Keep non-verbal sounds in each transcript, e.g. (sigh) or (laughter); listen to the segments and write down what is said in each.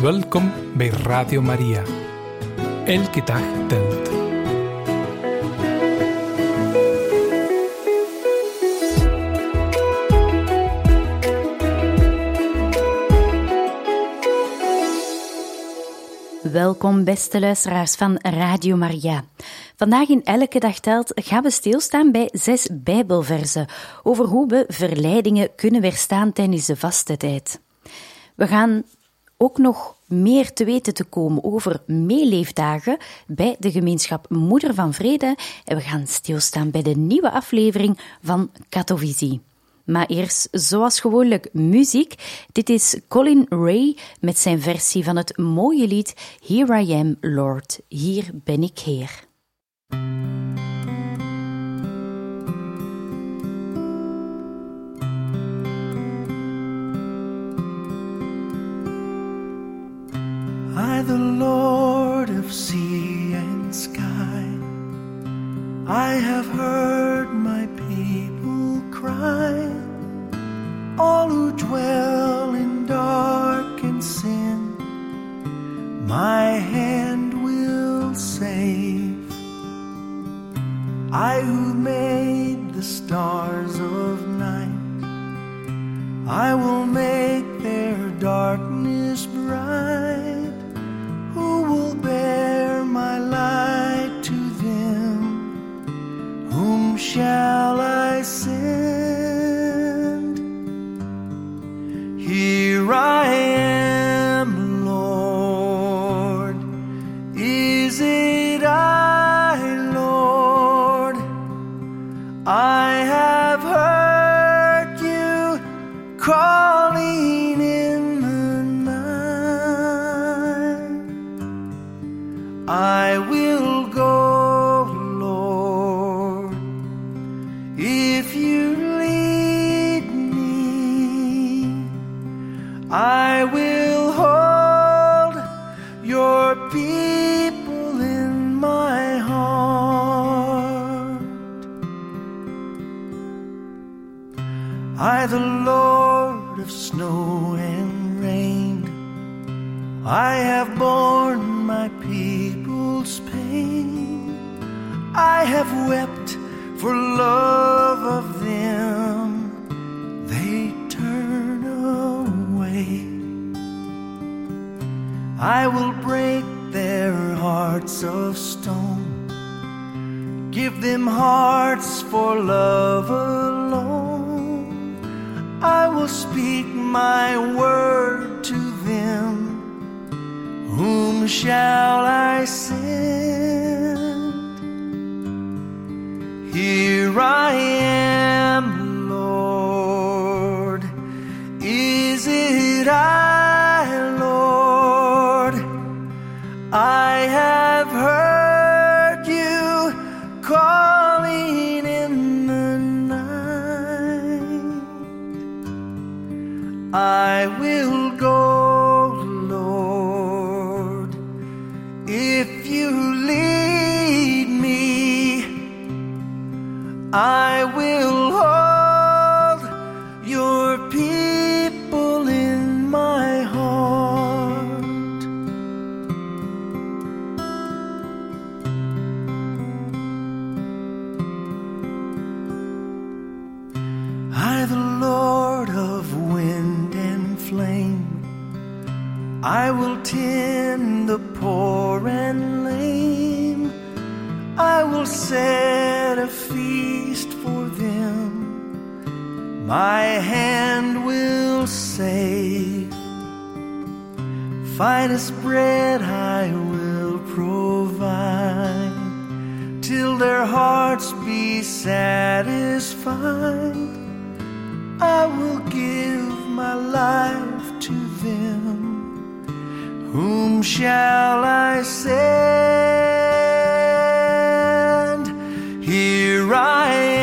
Welkom bij Radio Maria. Elke dag telt. Welkom, beste luisteraars van Radio Maria. Vandaag in Elke Dag Telt gaan we stilstaan bij zes Bijbelversen over hoe we verleidingen kunnen weerstaan tijdens de vaste tijd. We gaan ook nog meer te weten te komen over meeleefdagen bij de gemeenschap Moeder van Vrede en we gaan stilstaan bij de nieuwe aflevering van Katovisie. Maar eerst, zoals gewoonlijk, muziek. Dit is Colin Ray met zijn versie van het mooie lied Here I Am, Lord. Hier ben ik Heer. I, the Lord of sea and sky, I have heard my people cry. All who dwell in dark and sin, my hand will save. I who made the stars of night, I will make I will break their hearts of stone. Give them hearts for love alone. I will speak my word to them. Whom shall I send? I will set a feast for them. My hand will save. Finest bread I will provide till their hearts be satisfied. I will give my life to them. Whom shall I send? Here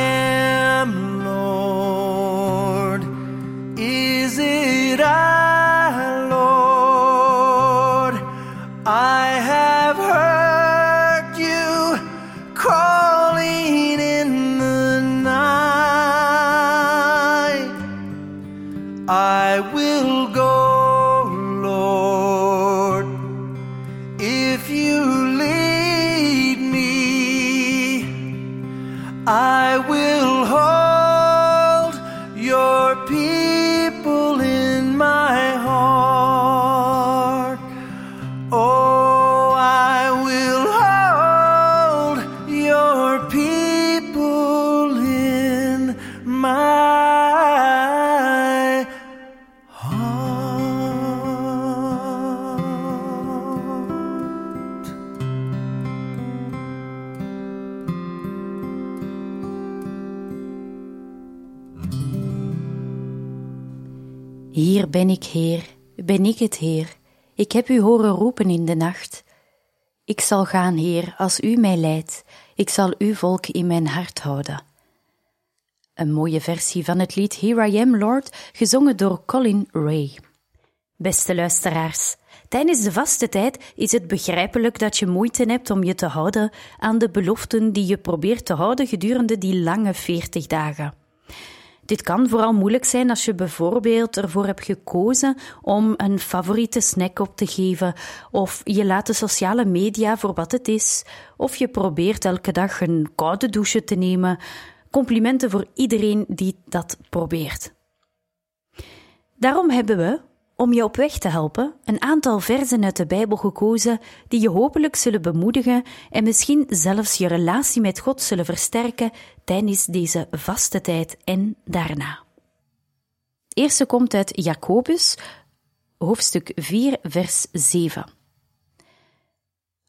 ben ik, Heer, ben ik het, Heer. Ik heb u horen roepen in de nacht. Ik zal gaan, Heer, als u mij leidt. Ik zal uw volk in mijn hart houden. Een mooie versie van het lied Here I Am, Lord, gezongen door Colin Ray. Beste luisteraars, tijdens de vaste tijd is het begrijpelijk dat je moeite hebt om je te houden aan de beloften die je probeert te houden gedurende die lange veertig dagen. Dit kan vooral moeilijk zijn als je bijvoorbeeld ervoor hebt gekozen om een favoriete snack op te geven, of je laat de sociale media voor wat het is, of je probeert elke dag een koude douche te nemen. Complimenten voor iedereen die dat probeert. Daarom hebben we, om je op weg te helpen, een aantal versen uit de Bijbel gekozen die je hopelijk zullen bemoedigen en misschien zelfs je relatie met God zullen versterken tijdens deze vaste tijd en daarna. Het eerste komt uit Jacobus, hoofdstuk 4, vers 7.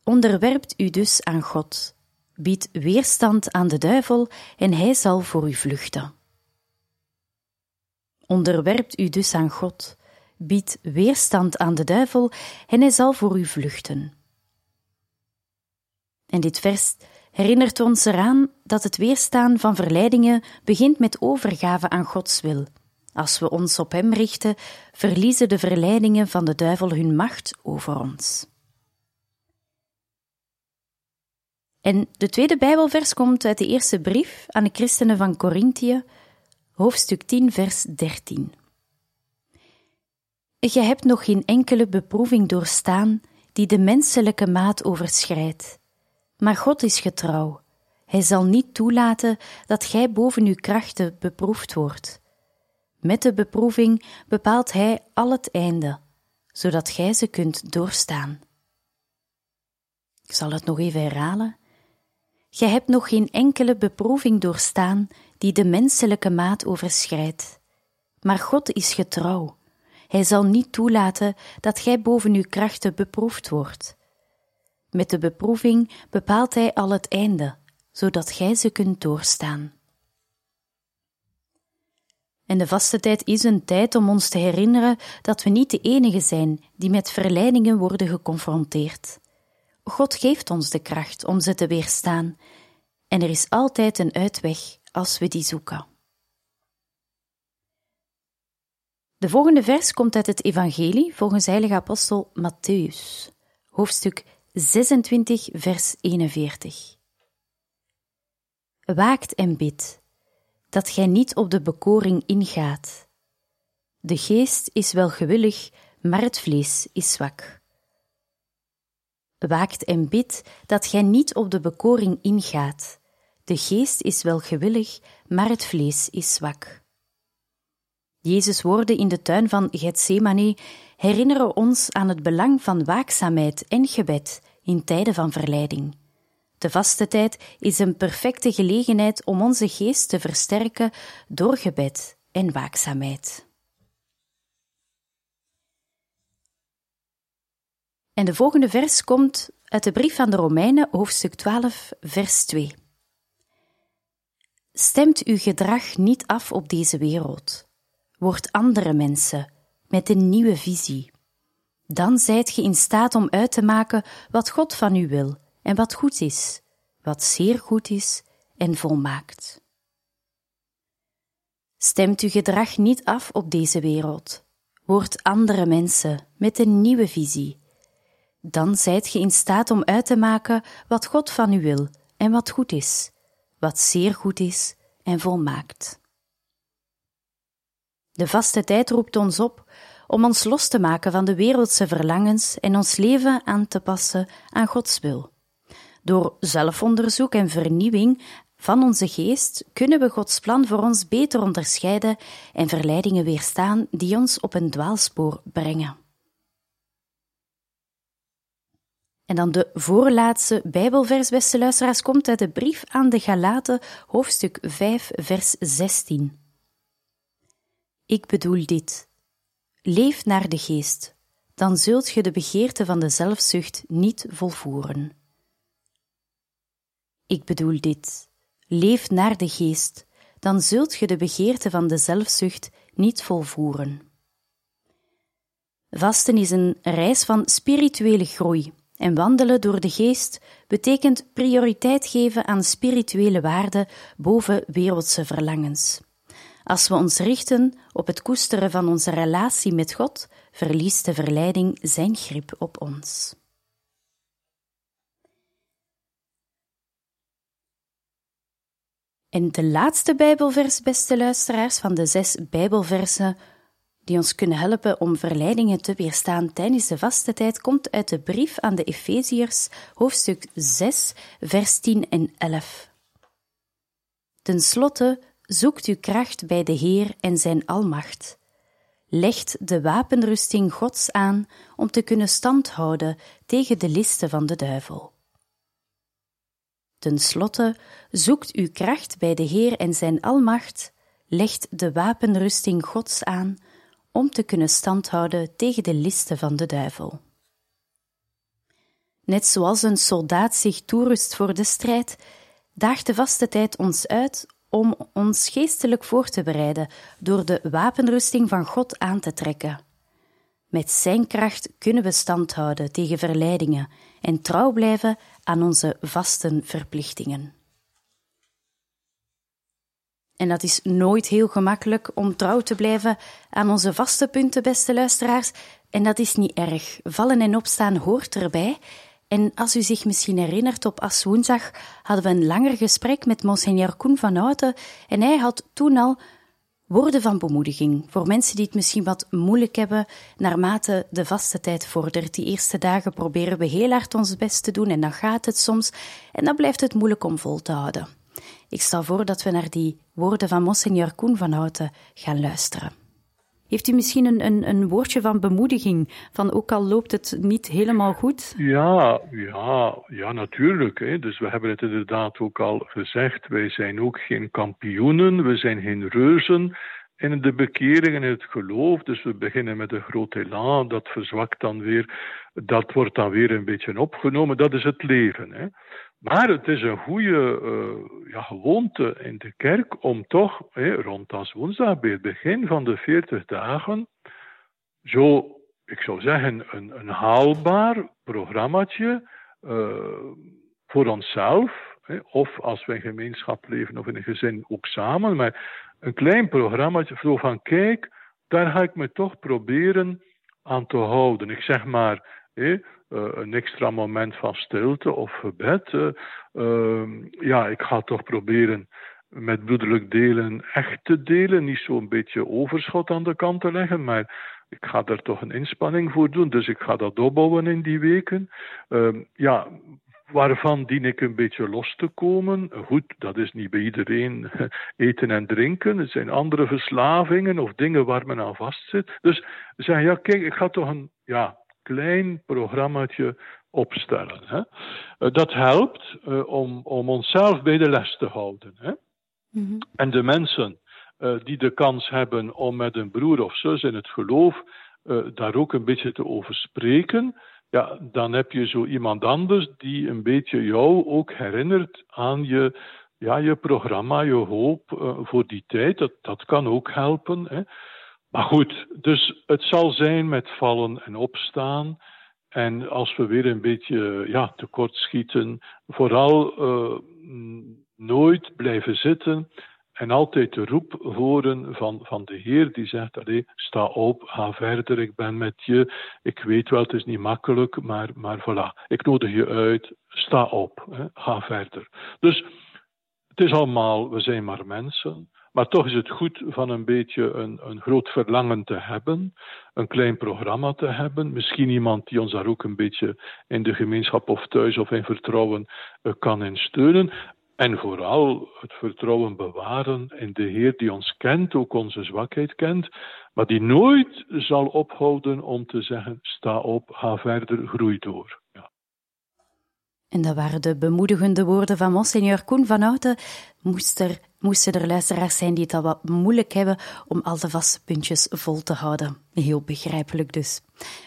Onderwerpt u dus aan God, biedt weerstand aan de duivel en hij zal voor u vluchten. Onderwerpt u dus aan God, biedt weerstand aan de duivel en hij zal voor u vluchten. En dit vers herinnert ons eraan dat het weerstaan van verleidingen begint met overgave aan Gods wil. Als we ons op Hem richten, verliezen de verleidingen van de duivel hun macht over ons. En de tweede Bijbelvers komt uit de eerste brief aan de christenen van Corinthië, hoofdstuk 10, vers 13. Je hebt nog geen enkele beproeving doorstaan die de menselijke maat overschrijdt. Maar God is getrouw. Hij zal niet toelaten dat gij boven uw krachten beproefd wordt. Met de beproeving bepaalt Hij al het einde, zodat gij ze kunt doorstaan. Ik zal het nog even herhalen. Gij hebt nog geen enkele beproeving doorstaan die de menselijke maat overschrijdt. Maar God is getrouw. Hij zal niet toelaten dat gij boven uw krachten beproefd wordt. Met de beproeving bepaalt Hij al het einde, zodat gij ze kunt doorstaan. En de vaste tijd is een tijd om ons te herinneren dat we niet de enige zijn die met verleidingen worden geconfronteerd. God geeft ons de kracht om ze te weerstaan, en er is altijd een uitweg als we die zoeken. De volgende vers komt uit het Evangelie volgens heilige apostel Matthäus, hoofdstuk 26, vers 41. Waakt en bid, dat gij niet op de bekoring ingaat. De geest is wel gewillig, maar het vlees is zwak. Waakt en bid, dat gij niet op de bekoring ingaat. De geest is wel gewillig, maar het vlees is zwak. Jezus' woorden in de tuin van Gethsemane herinneren ons aan het belang van waakzaamheid en gebed in tijden van verleiding. De vaste tijd is een perfecte gelegenheid om onze geest te versterken door gebed en waakzaamheid. En de volgende vers komt uit de brief van de Romeinen, hoofdstuk 12, vers 2. Stemt uw gedrag niet af op deze wereld. Word andere mensen met een nieuwe visie. Dan zijt ge in staat om uit te maken wat God van u wil en wat goed is, wat zeer goed is en volmaakt. Stemt uw gedrag niet af op deze wereld. Word andere mensen met een nieuwe visie. Dan zijt ge in staat om uit te maken wat God van u wil en wat goed is, wat zeer goed is en volmaakt. De vaste tijd roept ons op om ons los te maken van de wereldse verlangens en ons leven aan te passen aan Gods wil. Door zelfonderzoek en vernieuwing van onze geest kunnen we Gods plan voor ons beter onderscheiden en verleidingen weerstaan die ons op een dwaalspoor brengen. En dan de voorlaatste Bijbelvers, beste luisteraars, komt uit de brief aan de Galaten, hoofdstuk 5, vers 16. Ik bedoel dit. Leef naar de geest, dan zult je de begeerte van de zelfzucht niet volvoeren. Ik bedoel dit. Leef naar de geest, dan zult je de begeerte van de zelfzucht niet volvoeren. Vasten is een reis van spirituele groei en wandelen door de geest betekent prioriteit geven aan spirituele waarden boven wereldse verlangens. Als we ons richten op het koesteren van onze relatie met God, verliest de verleiding zijn grip op ons. En de laatste Bijbelvers, beste luisteraars, van de zes Bijbelversen die ons kunnen helpen om verleidingen te weerstaan tijdens de vaste tijd, komt uit de brief aan de Efeziërs, hoofdstuk 6, vers 10 en 11. Ten slotte zoekt uw kracht bij de Heer en zijn almacht. Legt de wapenrusting Gods aan om te kunnen standhouden tegen de listen van de duivel. Ten slotte zoekt uw kracht bij de Heer en zijn almacht, legt de wapenrusting Gods aan om te kunnen standhouden tegen de listen van de duivel. Net zoals een soldaat zich toerust voor de strijd, daagt de vaste tijd ons uit om ons geestelijk voor te bereiden door de wapenrusting van God aan te trekken. Met Zijn kracht kunnen we standhouden tegen verleidingen en trouw blijven aan onze vaste verplichtingen. En dat is nooit heel gemakkelijk om trouw te blijven aan onze vaste punten, beste luisteraars. En dat is niet erg. Vallen en opstaan hoort erbij. En als u zich misschien herinnert, op Aswoensdag hadden we een langer gesprek met monseigneur Koen van Houten. En hij had toen al woorden van bemoediging voor mensen die het misschien wat moeilijk hebben naarmate de vaste tijd vordert. Die eerste dagen proberen we heel hard ons best te doen en dan gaat het soms. En dan blijft het moeilijk om vol te houden. Ik stel voor dat we naar die woorden van Monseigneur Koen van Houten gaan luisteren. Heeft u misschien een, een, een, woordje van bemoediging? Van ook al loopt het niet helemaal goed? Ja, ja, ja natuurlijk. Hè. Dus we hebben het inderdaad ook al gezegd. Wij zijn ook geen kampioenen, we zijn geen reuzen in de bekering en in het geloof. Dus we beginnen met een groot elan, dat verzwakt dan weer, dat wordt dan weer een beetje opgenomen. Dat is het leven. Hè. Maar het is een goede uh, ja, gewoonte in de kerk om toch rond als woensdag bij het begin van de 40 dagen zo, ik zou zeggen, een, een haalbaar programmaatje uh, voor onszelf, of als we in gemeenschap leven of in een gezin ook samen, maar een klein programmaatje zo van kijk, daar ga ik me toch proberen aan te houden. Ik zeg maar, uh, een extra moment van stilte of gebed. Uh, uh, ja, ik ga toch proberen met broederlijk delen echt te delen. Niet zo'n beetje overschot aan de kant te leggen, maar ik ga er toch een inspanning voor doen. Dus ik ga dat opbouwen in die weken. Ehm, ja, waarvan dien ik een beetje los te komen. Goed, dat is niet bij iedereen (laughs) eten en drinken. Het zijn andere verslavingen of dingen waar men aan vastzit. Dus zeg ja, kijk, ik ga toch een ja, klein programmaatje opstellen. Hè. Eh, dat helpt uh, om, om onszelf bij de les te houden. Hè. Mm -hmm. En de mensen uh, die de kans hebben om met een broer of zus in het geloof daar ook een beetje te over spreken, ja, dan heb je zo iemand anders die een beetje jou ook herinnert aan je, ja, je programma, je hoop voor die tijd. Dat, dat kan ook helpen. Hè. Maar goed, dus het zal zijn met vallen en opstaan. En als we weer een beetje ja, tekortschieten, vooral uh, nooit blijven zitten en altijd de roep horen van, van de Heer die zegt, allee, sta op, ga verder, ik ben met je. Ik weet wel, het is niet makkelijk, maar, maar voilà, ik nodig je uit, sta op, hè, ga verder. Dus het is allemaal, we zijn maar mensen. Maar toch is het goed van een beetje een, een groot verlangen te hebben, een klein programma te hebben. Misschien iemand die ons daar ook een beetje in de gemeenschap of thuis of in vertrouwen uh, kan insteunen. En vooral het vertrouwen bewaren in de Heer die ons kent, ook onze zwakheid kent, maar die nooit zal ophouden om te zeggen: sta op, ga verder, groei door. Ja. En dat waren de bemoedigende woorden van Monseigneur Koen van Houten. Moest er, moesten er luisteraars zijn die het al wat moeilijk hebben om al de vaste puntjes vol te houden. Heel begrijpelijk dus.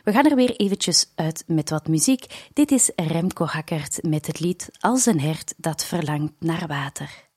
We gaan er weer eventjes uit met wat muziek. Dit is Remco Hakkert met het lied Als een hert dat verlangt naar water.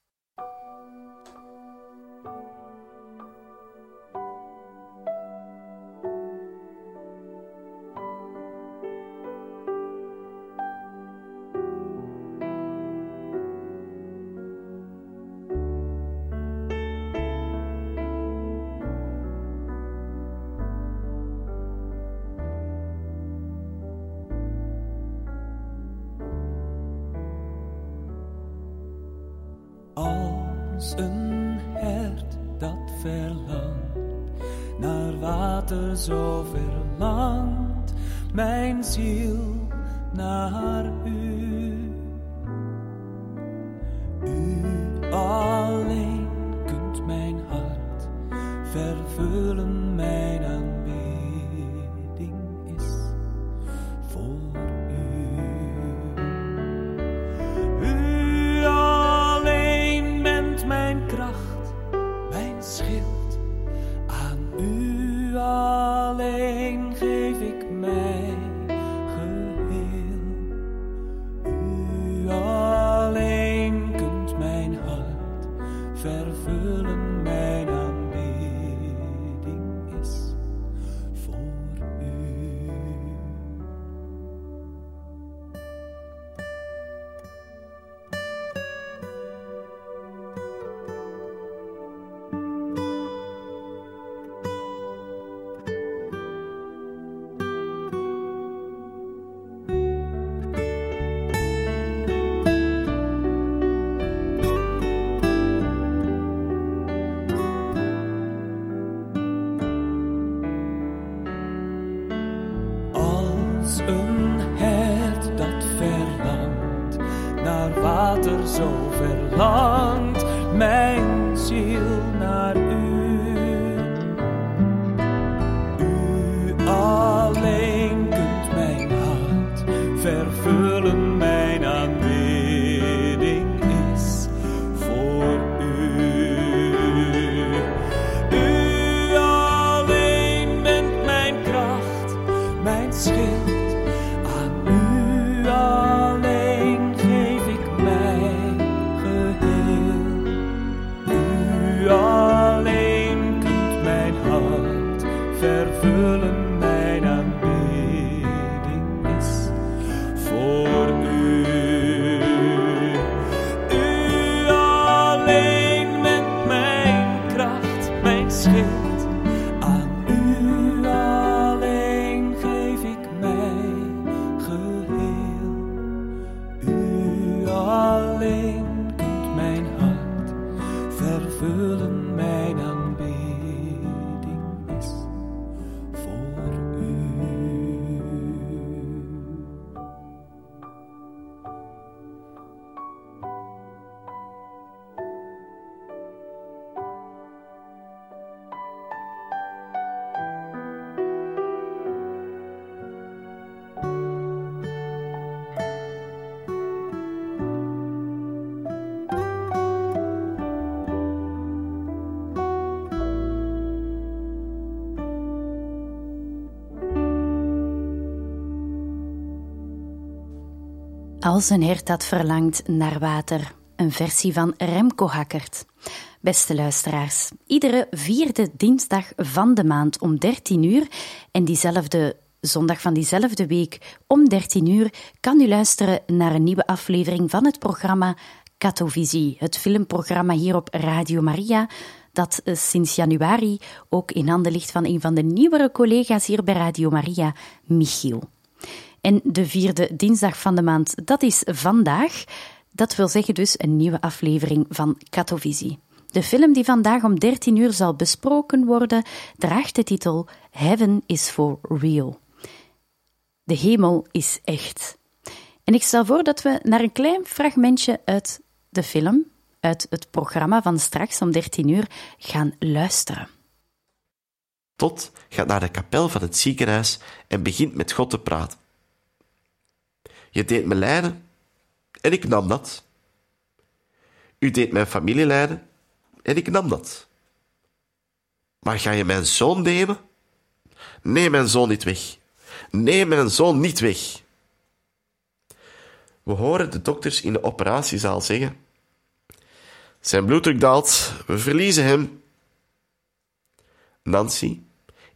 food. Als een hert dat verlangt naar water. Een versie van Remco Hakkert. Beste luisteraars, iedere vierde dinsdag van de maand om 13 uur en diezelfde zondag van diezelfde week om 13 uur kan u luisteren naar een nieuwe aflevering van het programma Catovisie, het filmprogramma hier op Radio Maria, dat eh, sinds januari ook in handen ligt van een van de nieuwere collega's hier bij Radio Maria, Michiel. En de vierde dinsdag van de maand, dat is vandaag. Dat wil zeggen dus een nieuwe aflevering van Catovisie. De film die vandaag om 13 uur zal besproken worden, draagt de titel Heaven is for Real. De hemel is echt. En ik stel voor dat we naar een klein fragmentje uit de film, uit het programma van straks om 13 uur, gaan luisteren. Tot gaat naar de kapel van het ziekenhuis en begint met God te praten. Je deed me lijden en ik nam dat. U deed mijn familie lijden en ik nam dat. Maar ga je mijn zoon nemen? Neem mijn zoon niet weg. Neem mijn zoon niet weg. We horen de dokters in de operatiezaal zeggen: Zijn bloeddruk daalt, we verliezen hem. Nancy,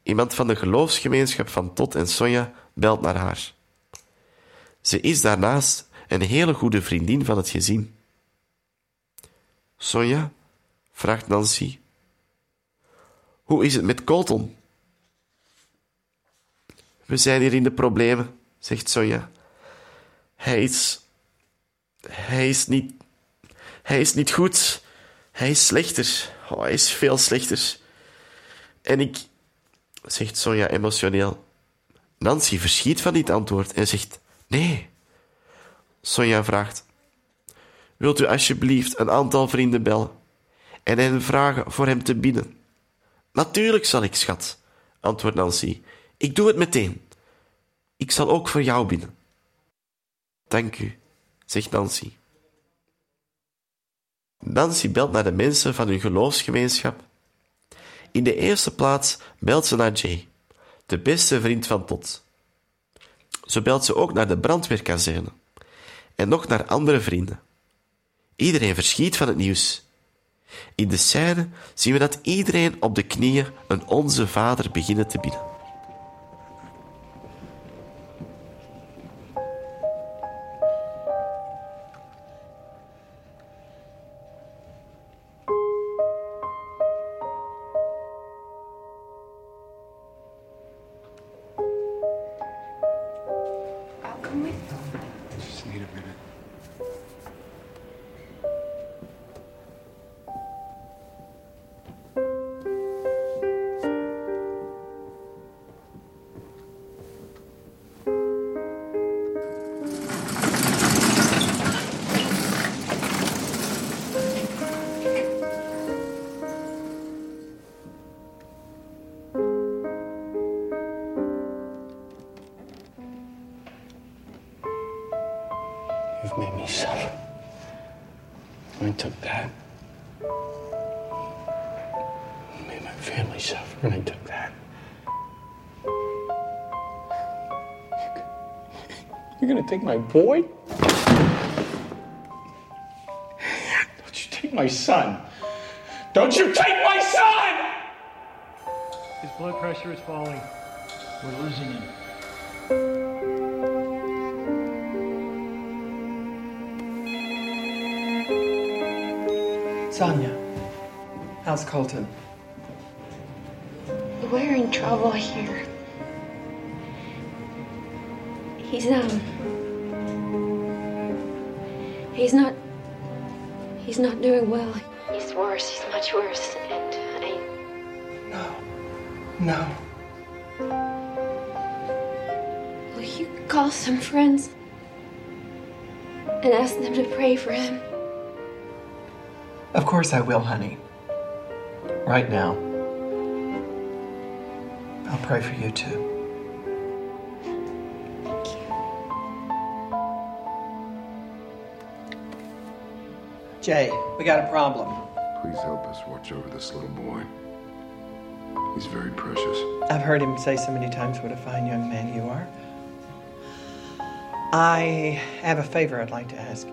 iemand van de geloofsgemeenschap van Tot en Sonja, belt naar haar. Ze is daarnaast een hele goede vriendin van het gezin. Sonja, vraagt Nancy. Hoe is het met Colton? We zijn hier in de problemen, zegt Sonja. Hij is. Hij is niet. Hij is niet goed. Hij is slechter. Oh, hij is veel slechter. En ik. zegt Sonja emotioneel. Nancy verschiet van dit antwoord en zegt: Nee. Sonja vraagt: Wilt u alsjeblieft een aantal vrienden bellen en hen vragen voor hem te bieden? Natuurlijk zal ik, schat, antwoordt Nancy. Ik doe het meteen. Ik zal ook voor jou binnen. Dank u, zegt Nancy. Nancy belt naar de mensen van hun geloofsgemeenschap. In de eerste plaats belt ze naar Jay, de beste vriend van Tot. Zo belt ze ook naar de brandweerkazerne en nog naar andere vrienden. Iedereen verschiet van het nieuws. In de scène zien we dat iedereen op de knieën een Onze Vader beginnen te bidden. Boy? Don't you take my son? Don't you take my son! His blood pressure is falling. We're losing him. Sonia, how's Colton? We're in trouble here. He's um he's not he's not doing well. He's worse, he's much worse. And uh, I No. No. Will you call some friends and ask them to pray for him? Of course I will, honey. Right now. I'll pray for you too. Jay, we got a problem. Please help us watch over this little boy. He's very precious. I've heard him say so many times what a fine young man you are. I have a favor I'd like to ask.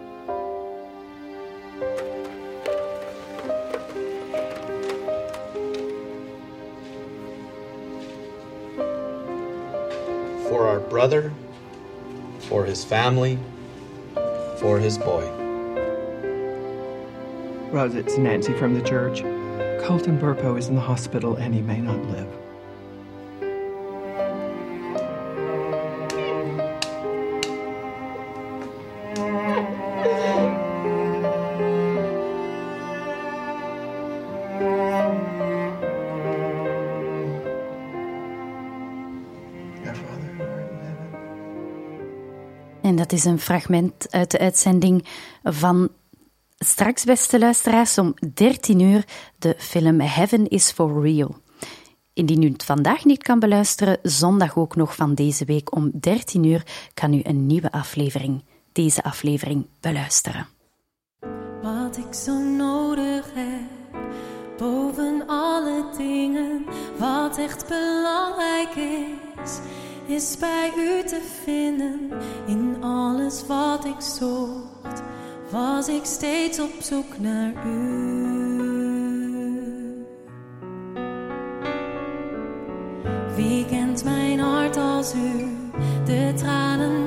for our brother, for his family, for his boy. Rose, it's Nancy from the church. Colton Burpo is in the hospital and he may not live. En dat is een fragment uit de uitzending van straks, beste luisteraars, om 13 uur de film Heaven is for Real. Indien u het vandaag niet kan beluisteren, zondag ook nog van deze week om 13 uur kan u een nieuwe aflevering, deze aflevering, beluisteren. Wat ik zo nodig heb, boven alle dingen, wat echt belangrijk is, is bij u te vinden. In alles wat ik zocht, was ik steeds op zoek naar u. Wie kent mijn hart als u? De tranen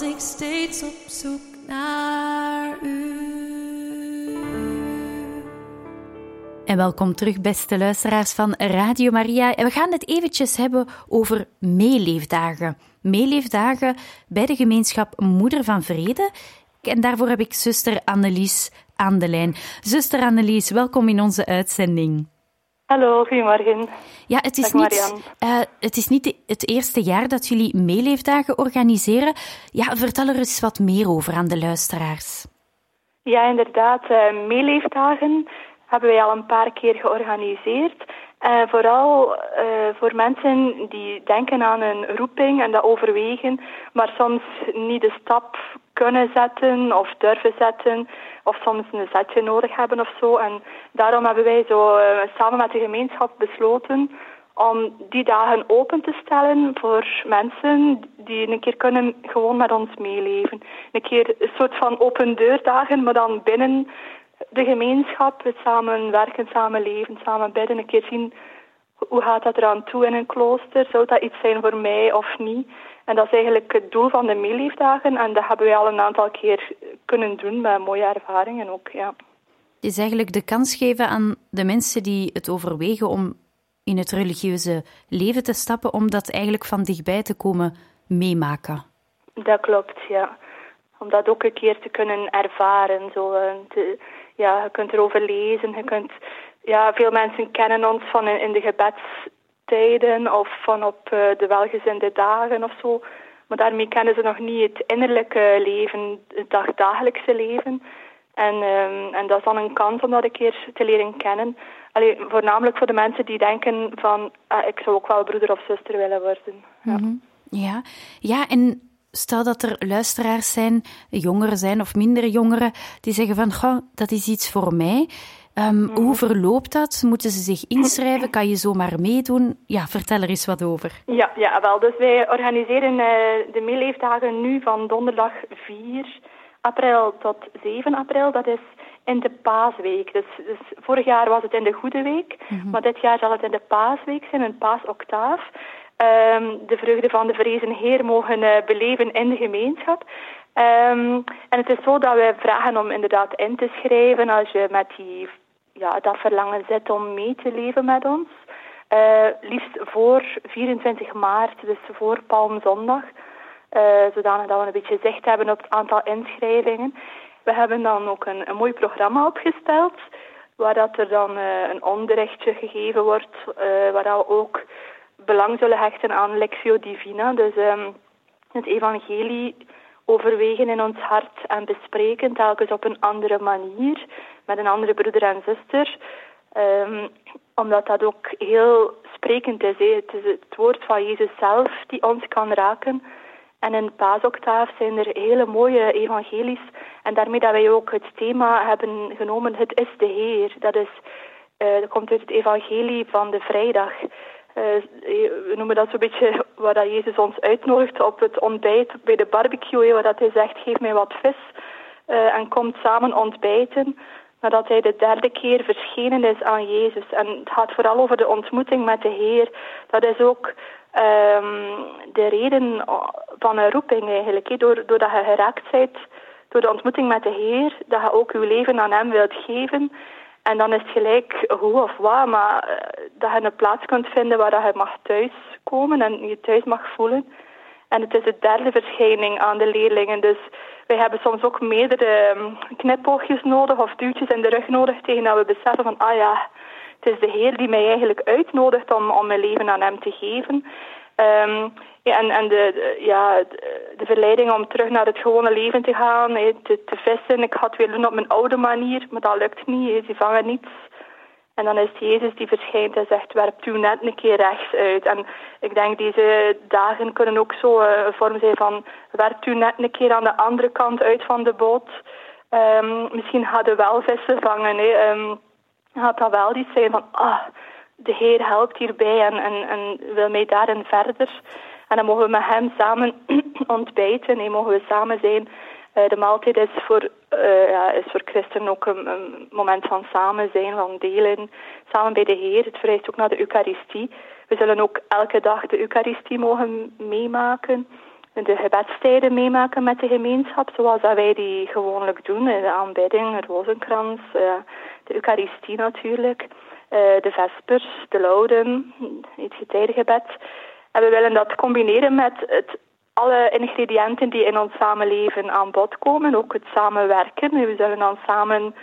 was ik steeds op zoek naar u. En welkom terug, beste luisteraars van Radio Maria. En we gaan het eventjes hebben over meeleefdagen. Meeleefdagen bij de gemeenschap Moeder van Vrede. En daarvoor heb ik zuster Annelies aan de lijn. Zuster Annelies, welkom in onze uitzending. Hallo, goedemorgen. Ja, het is, Dag, niet, eh, het is niet het eerste jaar dat jullie meeleefdagen organiseren. Ja, vertel er eens wat meer over aan de luisteraars. Ja, inderdaad. eh, meeleefdagen hebben wij al een paar keer georganiseerd. En vooral eh, voor mensen die denken aan een roeping en dat overwegen, maar soms niet de stap kunnen zetten of durven zetten, of soms een zetje nodig hebben of zo. En daarom hebben wij zo eh, samen met de gemeenschap besloten om die dagen open te stellen voor mensen die een keer kunnen gewoon met ons meeleven. Een keer een soort van open deurdagen, maar dan binnen de gemeenschap, het samen werken, samen leven, samen bidden, een keer zien hoe gaat dat eraan toe in een klooster, zou dat iets zijn voor mij of niet. En dat is eigenlijk het doel van de meeleefdagen en dat hebben wij al een aantal keer kunnen doen met mooie ervaringen ook, ja. Het is eigenlijk de kans geven aan de mensen die het overwegen om in het religieuze leven te stappen, om dat eigenlijk van dichtbij te komen meemaken. Dat klopt, ja. Om dat ook een keer te kunnen ervaren. Zo, eh, te, ja, je kunt erover lezen. Je kunt, ja, veel mensen kennen ons van in, in de gebedstijden of van op uh, de welgezinde dagen of zo. Maar daarmee kennen ze nog niet het innerlijke leven, het dagdagelijkse leven. En, um, en dat is dan een kans om dat een keer te leren kennen. Allee, voornamelijk voor de mensen die denken van, ah, ik zou ook wel broeder of zuster willen worden. Ja. -hmm. ja. ja, en stel dat er luisteraars zijn, jongeren zijn of mindere jongeren, die zeggen van, goh, dat is iets voor mij. Um, mm -hmm. Hoe verloopt dat? Moeten ze zich inschrijven? Kan je zomaar meedoen? Ja, vertel er eens wat over. Ja, ja wel. Dus wij organiseren uh, de meeleefdagen nu van donderdag 4 april tot 7 april. Dat is in de paasweek. Dus, dus vorig jaar was het in de Goede Week, mm -hmm. maar dit jaar zal het in de paasweek zijn, een paasoctaaf. Um, de vreugde van de vrezen Heer mogen uh, beleven in de gemeenschap. Um, en het is zo dat wij vragen om inderdaad in te schrijven als je met die, ja, dat verlangen zit om mee te leven met ons. Uh, liefst voor 24 maart, dus voor Palmzondag. Uh, zodanig dat we een beetje zicht hebben op het aantal inschrijvingen. We hebben dan ook een, een mooi programma opgesteld, waar dat er dan uh, een onderrichtje gegeven wordt, waar we ook belang zullen hechten aan Lectio Divina, dus um, het evangelie overwegen in ons hart en bespreken, telkens op een andere manier, met een andere broeder en zuster. Um, omdat dat ook heel sprekend is. He. Het is het woord van Jezus zelf die ons kan raken. En in paasoctaaf zijn er hele mooie evangelies. En daarmee dat wij ook het thema hebben genomen, het is de Heer. Dat, is, dat komt uit het evangelie van de vrijdag. Uh, we noemen dat zo'n beetje (laughs) waar dat Jezus ons uitnodigt op het ontbijt bij de barbecue. Waar dat hij zegt, geef mij wat vis uh, en komt samen ontbijten. Nadat hij de derde keer verschenen is aan Jezus. En het gaat vooral over de ontmoeting met de Heer. Dat is ook um, de reden van een roeping eigenlijk. He. Door, doordat je geraakt bent door de ontmoeting met de Heer, dat je ook je leven aan Hem wilt geven. En dan is het gelijk hoe of wat, maar uh, dat je een plaats kunt vinden waar je mag thuiskomen en je thuis mag voelen. En het is de derde verschijning aan de leerlingen. Dus wij hebben soms ook meerdere um, knipoogjes nodig of duwtjes in de rug nodig tegen dat we beseffen van, ah ja, het is de Heer die mij eigenlijk uitnodigt om, om mijn leven aan Hem te geven. Um, ja, en en de, ja, de verleiding om terug naar het gewone leven te gaan, te, te vissen. Ik had het weer doen op mijn oude manier, maar dat lukt niet. Ze vangen niets. En dan is Jezus die verschijnt en zegt, werpt u net een keer rechts uit. En ik denk deze dagen kunnen ook zo een vorm zijn van, werpt u net een keer aan de andere kant uit van de boot. Um, misschien hadden wel vissen vangen. He. Um, had dat wel iets zijn van, ah, de Heer helpt hierbij en, en, en wil mij daarin verder. En dan mogen we met hem samen (clears throat) ontbijten, en mogen we samen zijn. Uh, de maaltijd is voor, uh, ja, is voor christenen ook een, moment van samen zijn, van delen, samen bij de Heer. Het vereist ook naar de Eucharistie. We zullen ook elke dag de Eucharistie mogen meemaken. De gebedstijden meemaken met de gemeenschap, zoals dat wij die gewoonlijk doen. De aanbidding, de rozenkrans, de Eucharistie natuurlijk, de vespers, de louden, het getijdengebed. En we willen dat combineren met het, alle ingrediënten die in ons samenleven aan bod komen, ook het samenwerken. We zullen dan samen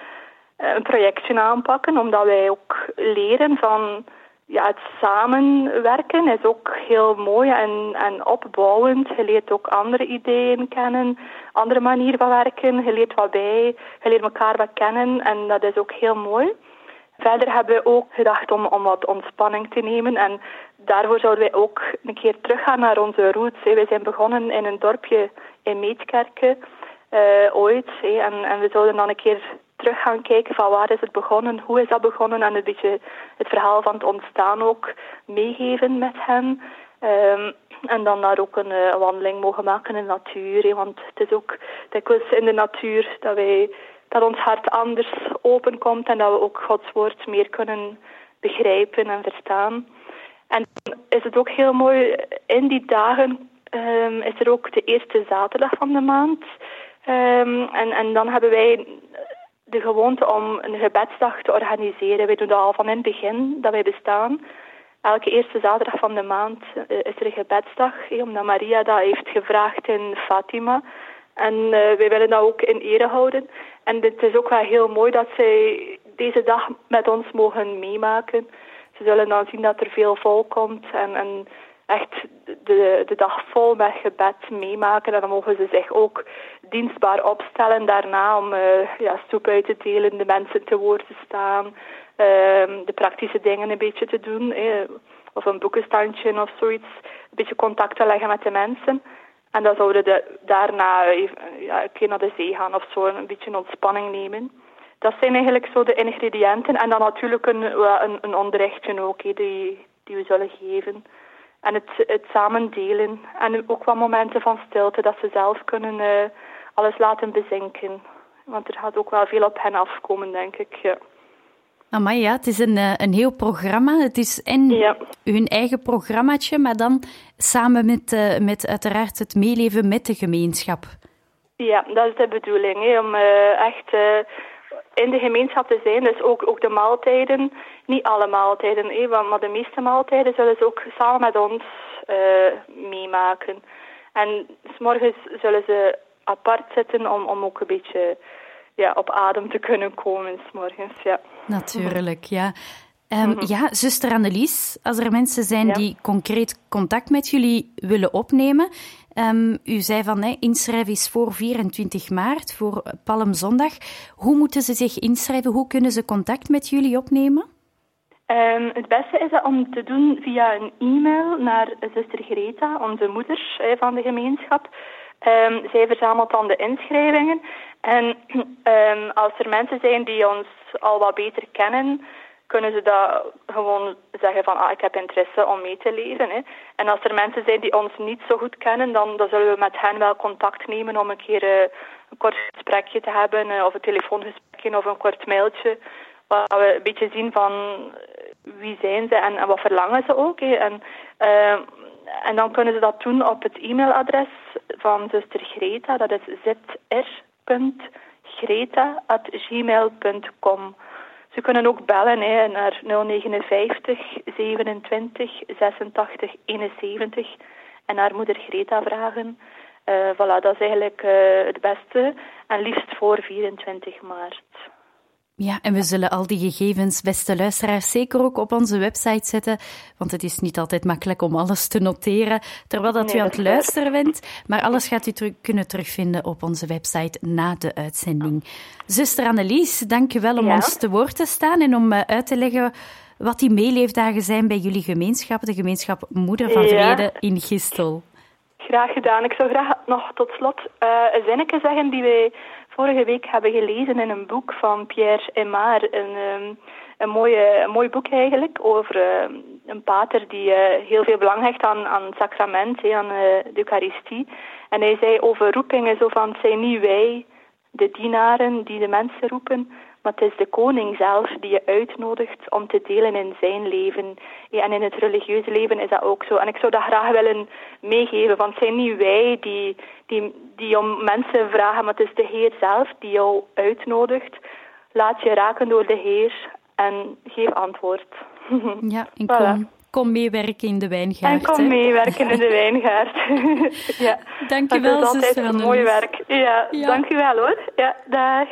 een projectje aanpakken, omdat wij ook leren van ja, het samenwerken is ook heel mooi en, en opbouwend. Je leert ook andere ideeën kennen, andere manieren van werken. Je leert wat bij, je leert elkaar wat kennen en dat is ook heel mooi. Verder hebben we ook gedacht om, om wat ontspanning te nemen en daarvoor zouden wij ook een keer teruggaan naar onze roots. Wij zijn begonnen in een dorpje in Meetkerken uh, ooit en, en we zouden dan een keer terug gaan kijken van waar is het begonnen, hoe is dat begonnen en een beetje het verhaal van het ontstaan ook meegeven met hen. Um, en dan daar ook een uh, wandeling mogen maken in de natuur. Want het is ook dikwijls in de natuur dat, wij, dat ons hart anders openkomt en dat we ook Gods woord meer kunnen begrijpen en verstaan. En is het ook heel mooi, in die dagen um, is er ook de eerste zaterdag van de maand. Um, en, en dan hebben wij de gewoonte om een gebedsdag te organiseren. Wij doen dat al van in het begin dat wij bestaan. elke eerste zaterdag van de maand eh, is er een gebedsdag, omdat Maria dat heeft gevraagd in Fatima. En uh, wij willen dat ook in ere houden. En het is ook wel heel mooi dat zij deze dag met ons mogen meemaken. Ze zullen dan zien dat er veel volk komt en, en echt de, de dag vol met gebed meemaken. En dan mogen ze zich ook dienstbaar opstellen daarna om uh, ja, stoep uit te delen, de mensen te woord te staan, uh, de praktische dingen een beetje te doen. Eh, of een boekenstandje of zoiets. Een beetje contact te leggen met de mensen. En dan zouden we daarna even, ja, een keer naar de zee gaan of zo, een beetje ontspanning nemen. Dat zijn eigenlijk zo de ingrediënten. En dan natuurlijk een, een, een onderrichtje ook, die, die we zullen geven. En het, het samen delen. En ook wat momenten van stilte, dat ze zelf kunnen uh, alles laten bezinken. Want er gaat ook wel veel op hen afkomen, denk ik. Ja. Amai, ja, het is een, eh, een heel programma. Het is en ja. hun eigen programmaatje, maar dan samen met, uh, met uiteraard het meeleven met de gemeenschap. Ja, dat is de bedoeling. Hè, om uh, echt in de gemeenschap te zijn. Dus ook, ook de maaltijden, niet alle maaltijden, hè, maar de meeste maaltijden zullen ze ook samen met ons meemaken. En s morgens zullen ze apart zitten om, om ook een beetje ja, op adem te kunnen komen s morgens. Ja. Natuurlijk, ja. Um, mm -hmm. Ja, zuster Annelies, als er mensen zijn ja. die concreet contact met jullie willen opnemen. Um, u zei van hè, inschrijven is voor 24 maart, voor Palmzondag. Hoe moeten ze zich inschrijven? Hoe kunnen ze contact met jullie opnemen? Um, het beste is dat om te doen via een e-mail naar zuster Greta, onze moeder van de gemeenschap. Zij verzamelt dan de inschrijvingen. En um, (clears throat) als er mensen zijn die ons al wat beter kennen, kunnen ze dat gewoon zeggen van ah, ik heb interesse om mee te lezen. Hè. En als er mensen zijn die ons niet zo goed kennen, dan, dan zullen we met hen wel contact nemen om een keer uh, een kort gesprekje te hebben, uh, of een telefoongesprekje of een kort mailtje, waar we een beetje zien van wie zijn ze en, en wat verlangen ze ook. En, uh, en dan kunnen ze dat doen op het e-mailadres van zuster Greta, dat is zr.greta.gmail.com. Ze kunnen ook bellen hè, naar 059 27 86 71 en naar moeder Greta vragen. Uh, voilà, dat is eigenlijk uh, het beste en liefst voor 24 maart. Ja, en we zullen al die gegevens, beste luisteraars, zeker ook op onze website zetten. Want het is niet altijd makkelijk om alles te noteren terwijl dat nee, u aan het luisteren bent. Maar alles gaat u terug, kunnen terugvinden op onze website na de uitzending. Zuster Annelies, dank u wel om ja. ons te woord te staan en om uh, uit te leggen wat die meeleefdagen zijn bij jullie gemeenschap, de gemeenschap Moeder van Vrede ja. in Gistel. Graag gedaan. Ik zou graag nog tot slot uh, een zinnetje zeggen die wij vorige week hebben gelezen in een boek van Pierre Aymar. Een, um, een, mooi boek eigenlijk over uh, een pater die uh, heel veel belang hecht aan, aan het sacrament, aan uh, de Eucharistie. En hij zei over roepingen zo van, het zijn niet wij, de dienaren, die de mensen roepen, maar het is de koning zelf die je uitnodigt om te delen in zijn leven. Ja, en in het religieuze leven is dat ook zo. En ik zou dat graag willen meegeven, want het zijn niet wij die, die, die om mensen vragen, maar het is de Heer zelf die jou uitnodigt. Laat je raken door de Heer en geef antwoord. (laughs) Ja, en voilà. kom meewerken in de wijngaard. En kom meewerken in de (laughs) wijngaard. (laughs) ja. Dank je wel, Dat is altijd een mooi werk. Ja, ja. dank je wel hoor. Ja, dag.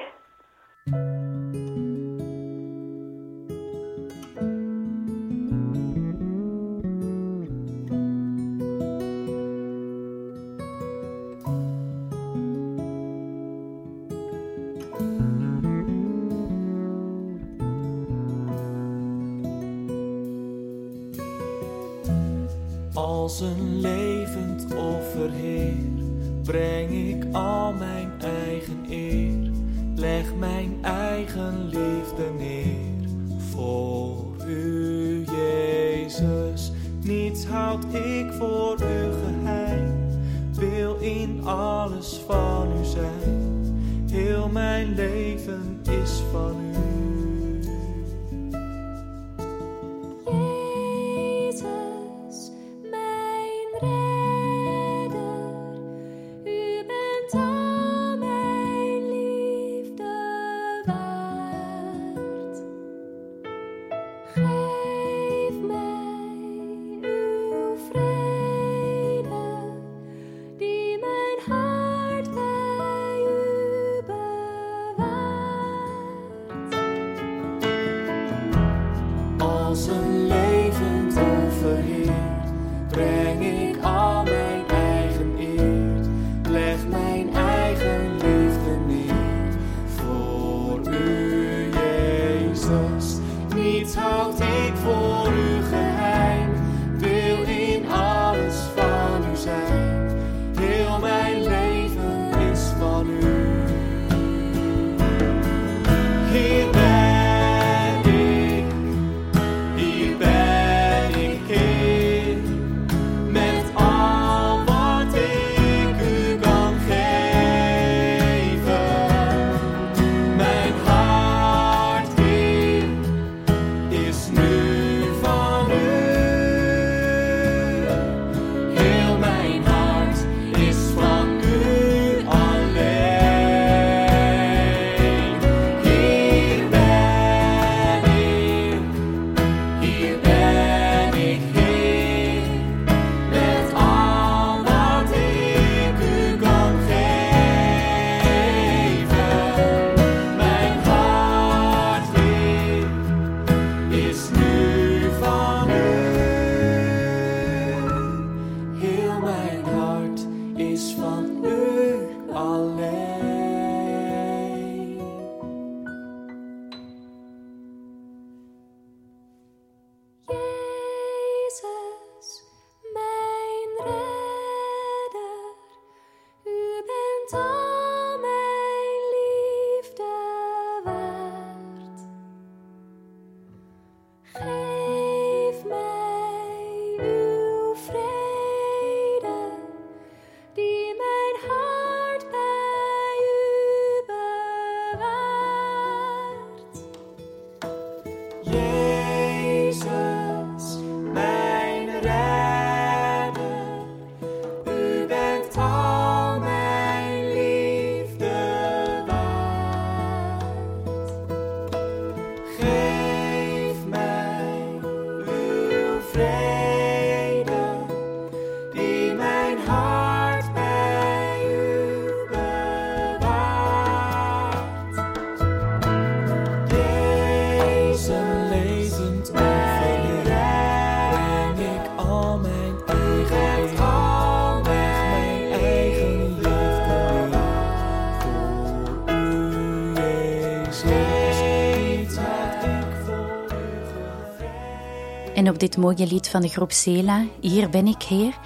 Dit mooie lied van de groep Sela, Hier ben ik, Heer,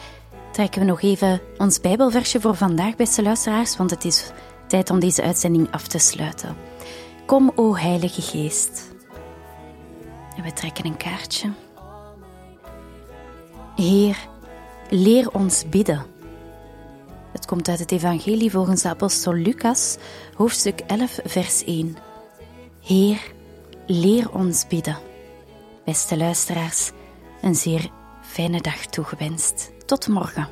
trekken we nog even ons Bijbelversje voor vandaag, beste luisteraars, want het is tijd om deze uitzending af te sluiten. Kom, o Heilige Geest. En we trekken een kaartje. Heer, leer ons bidden. Het komt uit het Evangelie volgens de apostel Lucas, hoofdstuk 11, vers 1. Heer, leer ons bidden. Beste luisteraars, een zeer fijne dag toegewenst. Tot morgen.